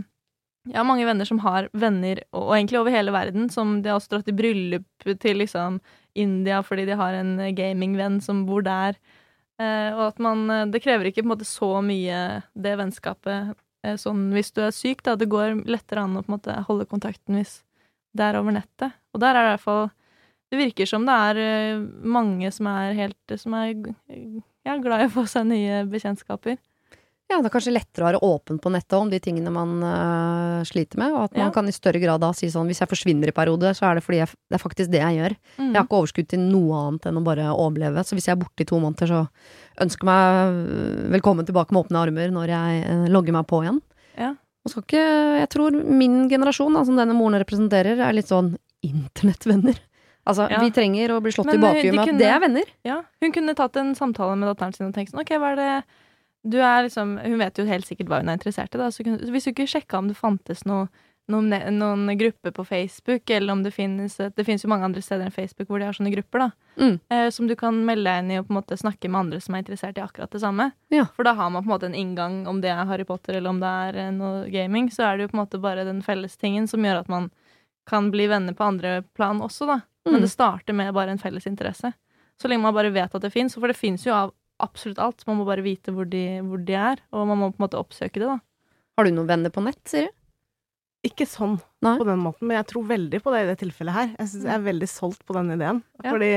Jeg har mange venner som har venner, og, egentlig over hele verden, som de har også dratt i bryllup til liksom India fordi de har en gamingvenn som bor der. Eh, og at man eh, Det krever ikke på en måte så mye, det vennskapet, eh, sånn hvis du er syk, da. Det går lettere an å på en måte holde kontakten hvis det er over nettet. Og der er det i hvert fall Det virker som det er eh, mange som er helt Som er ja, glad i å få seg nye bekjentskaper. Ja, det er kanskje lettere å være åpen på nettet om de tingene man uh, sliter med, og at man Ja. kan i større grad da si sånn hvis jeg forsvinner i periode, så er det fordi jeg, det er faktisk det jeg gjør. Mm. Jeg har ikke overskudd til noe annet enn å bare overleve, så hvis jeg er borte i to måneder, så ønsker meg øh, velkommen tilbake med åpne armer når jeg uh, logger meg på igjen. Ja. Og skal ikke, jeg tror min generasjon, da, som denne moren representerer, er litt sånn internettvenner. Altså, Ja. vi trenger å bli slått Men, i bakhuet de med at det er venner. Ja, hun kunne tatt en samtale med datteren sin og tenkt sånn Ok, hva er det Du er liksom Hun vet jo helt sikkert hva hun er interessert i, da. Så hvis du ikke sjekka om det fantes noe noen, noen grupper på Facebook, eller om det finnes Det finnes jo mange andre steder enn Facebook hvor de har sånne grupper, da. Mm. Eh, som du kan melde deg inn i og på en måte snakke med andre som er interessert i akkurat det samme. Ja. For da har man på en måte en inngang, om det er Harry Potter eller om det er eh, noe gaming, så er det jo på en måte bare den felles tingen som gjør at man kan bli venner på andre plan også, da. Mm. Men det starter med bare en felles interesse. Så lenge man bare vet at det fins. For det fins jo av absolutt alt. Man må bare vite hvor de, hvor de er, og man må på en måte oppsøke det, da. Har du noen venner på nett, sier du? Ikke sånn Nei. på den måten, men jeg tror veldig på det i det tilfellet her. Jeg, synes jeg er veldig solgt på den ideen. Ja. Fordi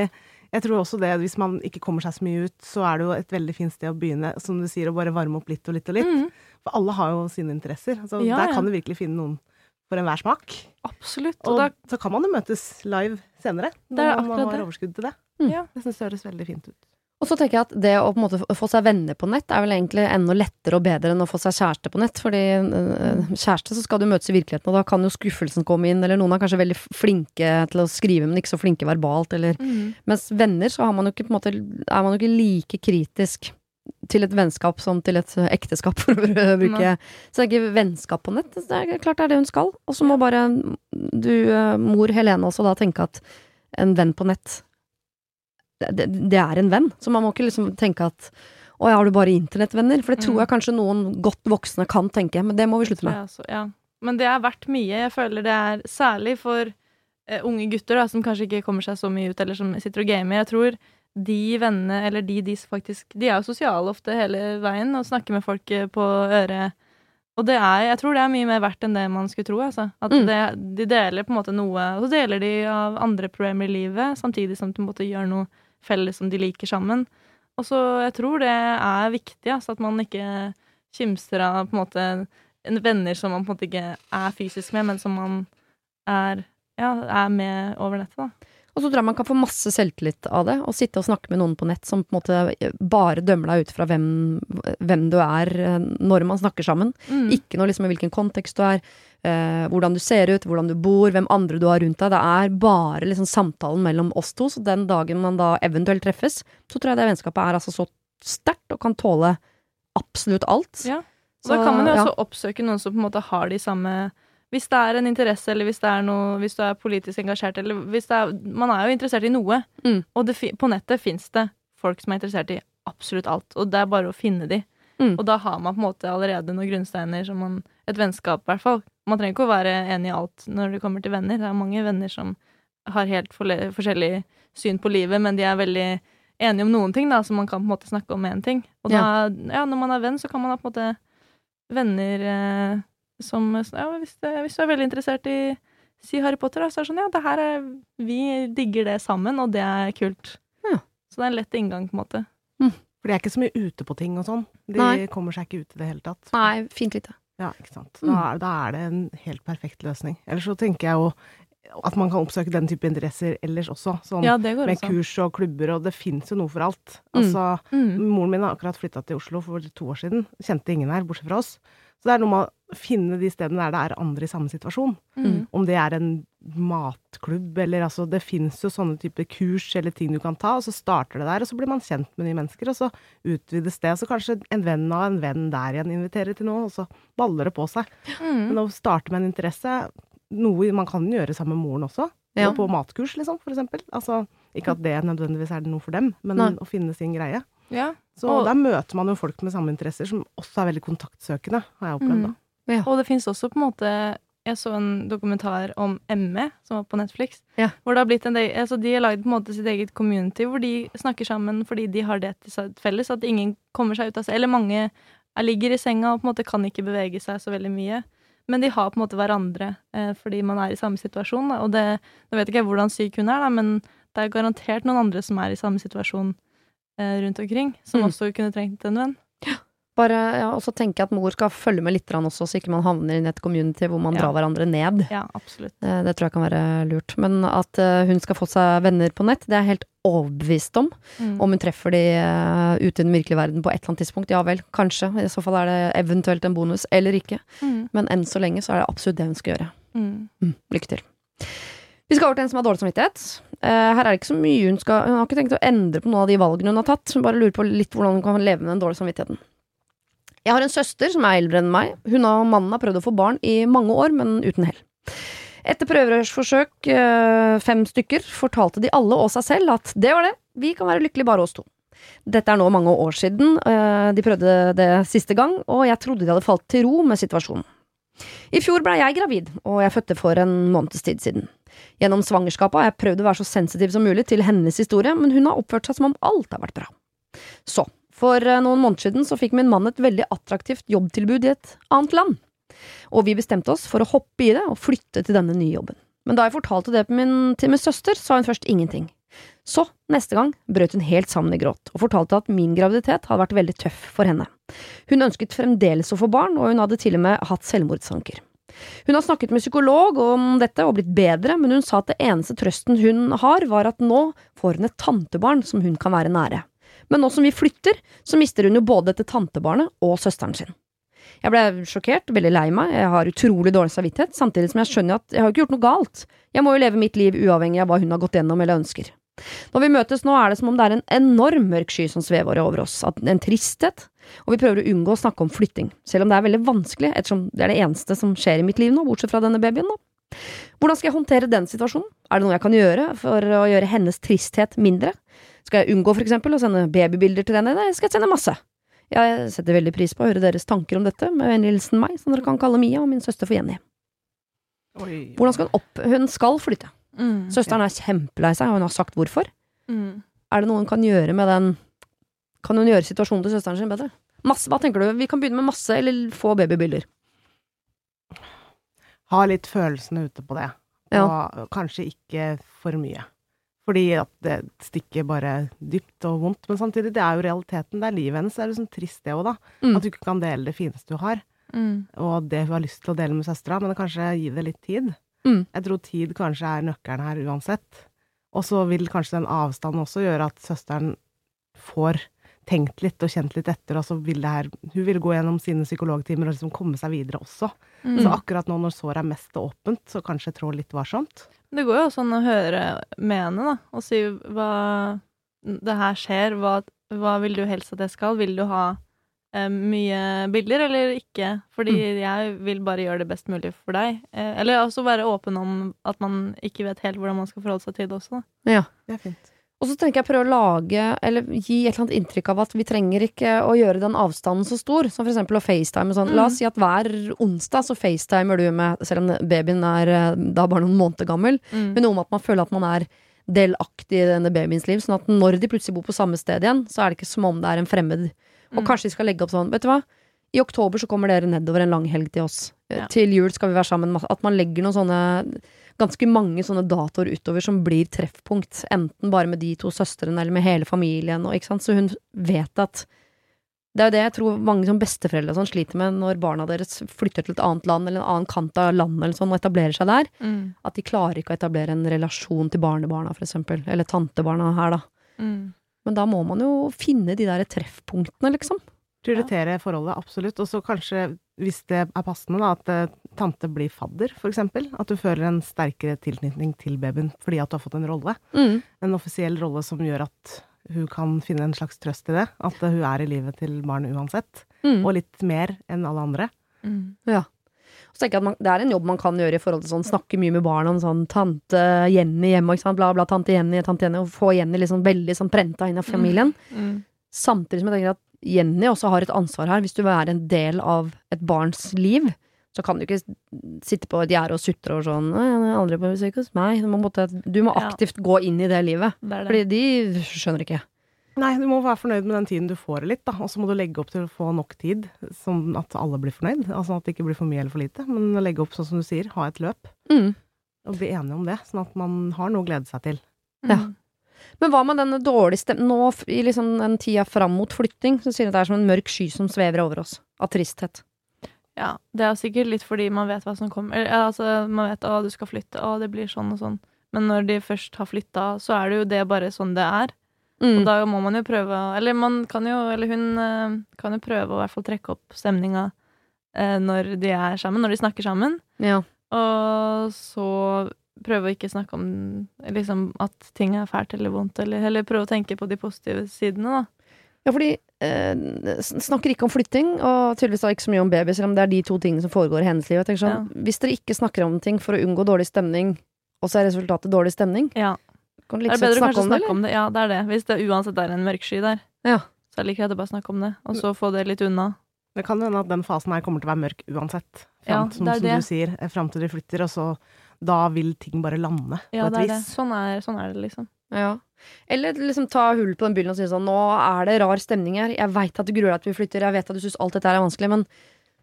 jeg tror også det, hvis man ikke kommer seg så mye ut, så er det jo et veldig fint sted å begynne, som du sier, å bare varme opp litt og litt og litt. Mm, For alle har jo sine interesser. Altså, Ja, der ja. kan du virkelig finne noen for enhver smak. absolutt. Og Og da så kan man jo møtes live senere, er når man har det. overskudd til det. Mm. Ja. Jeg syns det høres veldig fint ut. Og så tenker jeg at det å på en måte få seg venner på nett er vel egentlig enda lettere og bedre enn å få seg kjæreste på nett. Fordi øh, kjæreste så skal du møtes i virkeligheten, og da kan jo skuffelsen komme inn, eller noen er kanskje veldig flinke til å skrive, men ikke så flinke verbalt, eller mm, Mens venner så har man ikke måte Er man jo ikke like kritisk til et vennskap som til et ekteskap, for å bruke Så det er ikke vennskap på nett. Det er klart det er det hun skal. Og så må bare du, øh, mor Helene, også da tenke at en venn på nett det, det, er en venn. Så man må ikke liksom tenke at å ja, har du bare internettvenner? For det tror Mm. jeg kanskje noen godt voksne kan tenke, men det må vi slutte med. også, ja. Men det er verdt mye. Jeg føler det er særlig for uh, unge gutter da, som kanskje ikke kommer seg så mye ut, eller som sitter og gamer. Jeg tror de vennene, eller de de faktisk De er jo sosiale ofte hele veien og snakker med folk eh, på øret. Og det er, jeg tror det er mye mer verdt enn det man skulle tro. Altså. At Mm. det, de deler på en måte noe Og så deler de av andre problemer i livet, samtidig som de på en måte gjør noe felles som de liker sammen. Og så jeg tror det er viktig, altså, at man ikke kimser av på en måte venner som man på en måte ikke er fysisk med, men som man er, ja, er med over nettet, da. Og så tror jeg man kan få masse selvtillit av det, å sitte og snakke med noen på nett som på en måte bare dømmer deg ut fra hvem, hvem du er eh, når man snakker sammen. Mm. Ikke noe liksom i hvilken kontekst du er, eh, hvordan du ser ut, hvordan du bor, hvem andre du har rundt deg. Det er bare liksom samtalen mellom oss to. Så den dagen man da eventuelt treffes, så tror jeg det vennskapet er altså så sterkt og kan tåle absolutt alt. Ja. Og Så, da kan man jo ja. også oppsøke noen som på en måte har de samme Hvis det er en interesse, eller hvis det er noe Hvis du er politisk engasjert, eller hvis det er Man er jo interessert i noe. Mm. Og det, på nettet fins det folk som er interessert i absolutt alt. Og det er bare å finne de. Mm. Og da har man på en måte allerede noen grunnsteiner som man Et vennskap, i hvert fall. Man trenger ikke å være enig i alt når det kommer til venner. Det er mange venner som har helt forskjellig syn på livet, men de er veldig enige om noen ting, da, så man kan på en måte snakke om én ting. Og da, ja, når man er venn, så kan man ha på en måte venner eh, som ja, hvis, det, hvis du er veldig interessert i si Harry Potter, da, så er det sånn ja, det her er Vi digger det sammen, og det er kult. Ja. Så det er en lett inngang, på en måte. For de er ikke så mye ute på ting og sånn. De Nei. kommer seg ikke ut i det hele tatt. Nei, fint lite. Ja, ikke sant. Mm. Da er, da er det en helt perfekt løsning. Ellers så tenker jeg jo at man kan oppsøke den type interesser ellers også. Sånn Ja, det går med også. kurs og klubber, og det fins jo noe for alt. Mm. Altså, Mm. Moren min har akkurat flytta til Oslo for to år siden. Kjente ingen her, bortsett fra oss. Så det er noe med å finne de stedene der det er andre i samme situasjon. Mm. Om det er en matklubb, eller altså Det fins jo sånne type kurs eller ting du kan ta, og så starter det der, og så blir man kjent med nye mennesker, og så utvides det. Og Så kanskje en venn av en venn der igjen inviterer til noe, og så baller det på seg. Mm. Men å starte med en interesse noe Man kan gjøre sammen med moren også. Ja. Og på matkurs, liksom, for eksempel. Altså, ikke at det nødvendigvis er noe for dem, men Nei. å finne sin greie. Ja. Så Og- der møter man jo folk med samme interesser, som også er veldig kontaktsøkende, har jeg opplevd, Mm. da. Og det fins også på en måte Jeg så en dokumentar om ME, som var på Netflix. Ja. Hvor det har blitt en del, altså De har lagd på en måte sitt eget community, hvor de snakker sammen fordi de har det til seg felles. At ingen kommer seg ut av seg Eller mange er, ligger i senga og på en måte kan ikke bevege seg så veldig mye. Men de har på en måte hverandre eh, fordi man er i samme situasjon. Da. Og det, Nå vet ikke jeg hvordan syk hun er, da, men det er garantert noen andre som er i samme situasjon rundt omkring, som Mm. også kunne trengt en venn. Bare, ja, og så tenker jeg at mor skal følge med litt også, så ikke man havner i et community hvor man Ja. drar hverandre ned. Ja, absolutt. Eh, Det tror jeg kan være lurt. Men at eh, hun skal få seg venner på nett, det er jeg helt overbevist om. Mm. Om hun treffer de eh, ute i den virkelige verden på et eller annet tidspunkt, ja vel, kanskje. I så fall er det eventuelt en bonus, eller ikke. Mm. Men enn så lenge så er det absolutt det hun skal gjøre. Mm. Mm, lykke til. Vi skal over til en som har dårlig samvittighet. Eh, her er det ikke så mye hun skal Hun har ikke tenkt å endre på noen av de valgene hun har tatt. Hun bare lurer på litt hvordan hun kan leve med den dårlige samvittigheten. Jeg har en søster som er eldre enn meg. Hun og mannen har prøvd å få barn i mange år, men uten hell. Etter prøverørsforsøk, eh, fem stykker, fortalte de alle og seg selv at det var det, vi kan være lykkelige bare oss to. Dette er nå mange år siden eh, de prøvde det siste gang, og jeg trodde de hadde falt til ro med situasjonen. I fjor ble jeg gravid, og jeg fødte for en måneds tid siden. Gjennom svangerskapet har jeg prøvd å være så sensitiv som mulig til hennes historie, men hun har oppført seg som om alt har vært bra. Så, for eh, noen måneder siden så fikk min mann et veldig attraktivt jobbtilbud i et annet land. Og vi bestemte oss for å hoppe i det og flytte til denne nye jobben. Men da jeg fortalte det min, til min søster, sa hun først ingenting. Så, neste gang, brøt hun helt sammen i gråt, og fortalte at min graviditet hadde vært veldig tøff for henne. Hun ønsket fremdeles å få barn, og hun hadde til og med hatt selvmordstanker. Hun har snakket med psykolog om dette og blitt bedre, men hun sa at det eneste trøsten hun har, var at nå får hun et tantebarn som hun kan være nære. Men nå som vi flytter, så mister hun jo både dette tantebarnet og søsteren sin. Jeg ble sjokkert, veldig lei meg, jeg har utrolig dårlig samvittighet, samtidig som jeg skjønner at jeg har ikke gjort noe galt. Jeg må jo leve mitt liv uavhengig av hva hun har gått gjennom eller ønsker. Når vi møtes nå, er det som om det er en enorm mørk sky som svever over oss, en tristhet, og vi prøver å unngå å snakke om flytting, selv om det er veldig vanskelig, ettersom det er det eneste som skjer i mitt liv nå, bortsett fra denne babyen, da. Hvordan skal jeg håndtere den situasjonen? Er det noe jeg kan gjøre for å gjøre hennes tristhet mindre? Skal jeg unngå for eksempel å sende babybilder til henne? Nei, skal jeg sende masse? Jeg setter veldig pris på å høre deres tanker om dette, med vennlig hilsen meg, som dere kan kalle Mia og min søster for Jenny. Hvordan skal hun opp? Hun skal flytte. Mm. Søsteren er kjempelei seg, og hun har sagt hvorfor. Mm. Er det noe hun kan gjøre med den Kan hun gjøre situasjonen til søsteren sin bedre? Masse, hva tenker du? Vi kan begynne med masse, eller få babybilder. Ha litt følelsene ute på det, Ja. og kanskje ikke for mye. Fordi at det stikker bare dypt og vondt. Men samtidig, det er jo realiteten. Det er livet hennes. Det er liksom trist, det òg, da. Mm. At du ikke kan dele det fineste du har, Mm. og det hun har lyst til å dele med søstera, men kanskje gi det litt tid. Mm. Jeg tror tid kanskje er nøkkelen her uansett. Og så vil kanskje den avstanden også gjøre at søsteren får tenkt litt og kjent litt etter, og så vil det her Hun vil gå gjennom sine psykologtimer og liksom komme seg videre også. Mm. Så akkurat nå når såret er mest åpent, så kanskje trå litt varsomt. Det går jo også an å høre med henne, da, og si hva det her skjer, hva, hva vil du helst at jeg skal? Vil du ha eh, mye bilder, eller ikke? Fordi jeg vil bare gjøre det best mulig for deg. Eh, eller også være åpen om at man ikke vet helt hvordan man skal forholde seg til det også, da. Ja. Det er fint. Og så tenker jeg prøve å lage, eller gi et eller annet inntrykk av at vi trenger ikke å gjøre den avstanden så stor, som for eksempel å facetime og sånn. La Mm. oss si at hver onsdag så facetimer du med, selv om babyen er eh, da bare noen måneder gammel, Mm. men noe med at man føler at man er delaktig i denne babyens liv, sånn at når de plutselig bor på samme sted igjen, så er det ikke som om det er en fremmed. Og Mm. kanskje de skal legge opp sånn, vet du hva, i oktober så kommer dere nedover en lang helg til oss. Ja. Til jul skal vi være sammen. At man legger noen sånne ganske mange sånne datoer utover som blir treffpunkt. Enten bare med de to søstrene eller med hele familien. Og, ikke sant? Så hun vet at Det er jo det jeg tror mange som besteforeldre sånn sliter med når barna deres flytter til et annet land eller en annen kant av landet eller sånn, og etablerer seg der. Mm. At de klarer ikke å etablere en relasjon til barnebarna, for eksempel. Eller tantebarna her, da. Mm. Men da må man jo finne de der treffpunktene, liksom. Prioritere forholdet, absolutt. Og så kanskje, hvis det er passende, da, at eh, tante blir fadder, for eksempel. At du føler en sterkere tilknytning til babyen fordi at du har fått en rolle. Mm. En offisiell rolle som gjør at hun kan finne en slags trøst i det. At hun er i livet til barnet uansett. Mm. Og litt mer enn alle andre. Mm. Ja. Så tenker jeg at man, Det er en jobb man kan gjøre i forhold til sånn snakke mye med barna om sånn tante Jenny hjemme, ikke sant, bla, bla, tante Jenny, tante Jenny, og få Jenny liksom veldig sånn prenta inn av familien. Mm. Samtidig som jeg tenker at Jenny også har et ansvar her. Hvis du vil være en del av et barns liv, så kan du ikke sitte på et gjerde og sutre og sånn «Nei, 'Jeg er aldri på besøk hos meg.' Du må, måtte, du må Ja. aktivt gå inn i det livet. Det det. Fordi de skjønner ikke. Nei, du må være fornøyd med den tiden du får litt, da. Og så må du legge opp til å få nok tid, sånn at alle blir fornøyd. Altså at det ikke blir for mye eller for lite. Men legge opp sånn som du sier, ha et løp. Mm. Og bli enige om det, sånn at man har noe å glede seg til. Ja. Men hva med denne dårlige stemmen Nå i liksom den tida fram mot flytting, så sier jeg at det er som en mørk sky som svever over oss. Av tristhet. Ja, det er sikkert litt fordi man vet hva som kommer. Eller, altså, man vet å, du skal flytte, å, det blir sånn og sånn. Men når de først har flytta, så er det jo det bare sånn det er. Mm. Og da må man jo prøve Eller man kan jo, eller hun eh, kan jo prøve å i hvert fall trekke opp stemninga eh, når de er sammen, når de snakker sammen. Ja. Og så prøve å ikke snakke om liksom, at ting er fælt eller vondt, eller eller prøve å tenke på de positive sidene, da. Ja, fordi eh, snakker ikke om flytting, og tydeligvis da ikke så mye om baby, selv om det er de to tingene som foregår i hennes liv. Sånn, Hvis dere ikke snakker om ting for å unngå dårlig stemning, og så er resultatet dårlig stemning, Ja. kan du Er like det bedre å snakke om det, snakke eller? om det? Ja, det er det. Hvis det uansett er en mørk sky der, Ja. så er det like greit å bare snakke om det, og så få det litt unna. Det kan hende at den fasen her kommer til å være mørk uansett. Ja, Fram, som, som du sier, eh, fram til de flytter, og så da vil ting bare lande Ja, på det et er det. Sånn er, sånn er det, liksom. Ja. Eller liksom ta hull på den byllen og si sånn Nå er det rar stemning her. Jeg veit at du gruer deg til vi flytter. Jeg vet at du syns alt dette her er vanskelig, men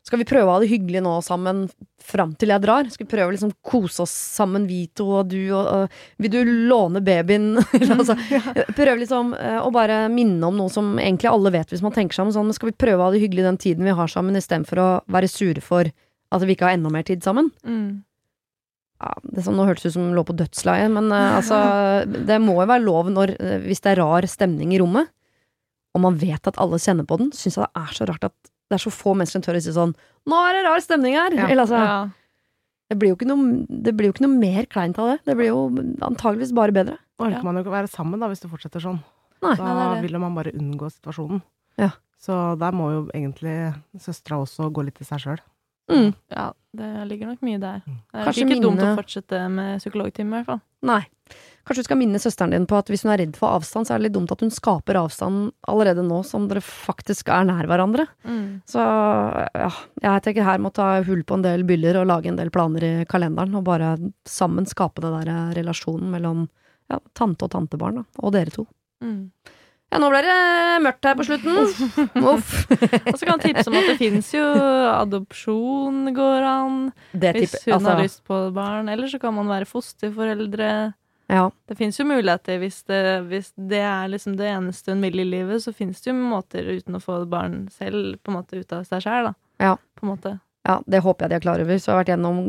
skal vi prøve å ha det hyggelig nå sammen fram til jeg drar? Skal vi prøve å liksom kose oss sammen, vi to og du, og, og Vil du låne babyen? Altså, prøve liksom eh, å bare minne om noe som egentlig alle vet hvis man tenker sammen. Sånn, men skal vi prøve å ha det hyggelig den tiden vi har sammen, istedenfor å være sure for at vi ikke har enda mer tid sammen? Mm. Ja, det sånn, nå hørtes ut som hun lå på dødsleiet, men uh, altså Det må jo være lov når, eh, hvis det er rar stemning i rommet, og man vet at alle kjenner på den, syns jeg det er så rart at det er så få mennesker som tør å si sånn 'Nå er det rar stemning her!' Ja. Eller altså Ja. det, blir jo ikke noe, det blir jo ikke noe mer kleint av det. Det blir jo antageligvis bare bedre. Orker Ja. man jo ikke være sammen da, hvis det fortsetter sånn. Nei. Da Nei, det det. vil man bare unngå situasjonen. Ja. Så der må jo egentlig søstera også gå litt i seg sjøl. Mm. ja, det ligger nok mye der. Mm. Det er Kanskje ikke dumt å fortsette med psykologtime, i hvert fall. Nei. Kanskje du skal minne søsteren din på at hvis hun er redd for avstand, så er det litt dumt at hun skaper avstand allerede nå som dere faktisk er nær hverandre. Mm. Så ja, jeg tenker her må ta hull på en del byller og lage en del planer i kalenderen, og bare sammen skape den der relasjonen mellom ja, tante og tantebarn, da, og dere to. Mm. Ja, nå ble det mørkt her på slutten. Uff. Og så kan han tipse om at det fins jo adopsjon går an, Det hvis hun har altså, lyst på barn. Eller så kan man være fosterforeldre. ja. Det fins jo muligheter hvis det, hvis det er liksom det eneste hun vil i livet, så fins det jo måter uten å få barn selv, på en måte ut av seg sjæl. Ja. På en måte. ja, det håper jeg de er klar over. Så jeg har vært gjennom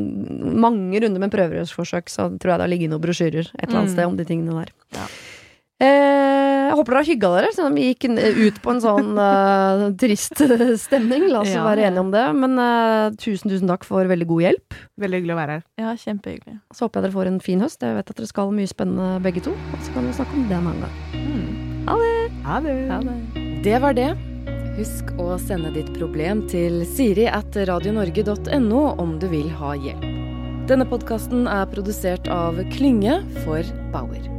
mange runder med prøverørsforsøk, så tror jeg det har ligget noen brosjyrer et eller annet Mm. sted om de tingene der. Ja. Eh, jeg håper dere har hygga dere, selv om vi gikk ut på en sånn eh, trist stemning. La oss Ja. være enige om det. Men eh, tusen, tusen takk for veldig god hjelp. Veldig hyggelig å være her. Ja, kjempehyggelig. Så håper jeg dere får en fin høst. Jeg vet at dere skal mye spennende begge to. Og så kan vi snakke om det en annen gang. Mm. Ha det! Ha det. Det var det. Husk å sende ditt problem til siri at radionorge.no om du vil ha hjelp. Denne podkasten er produsert av Klynge for Bauer.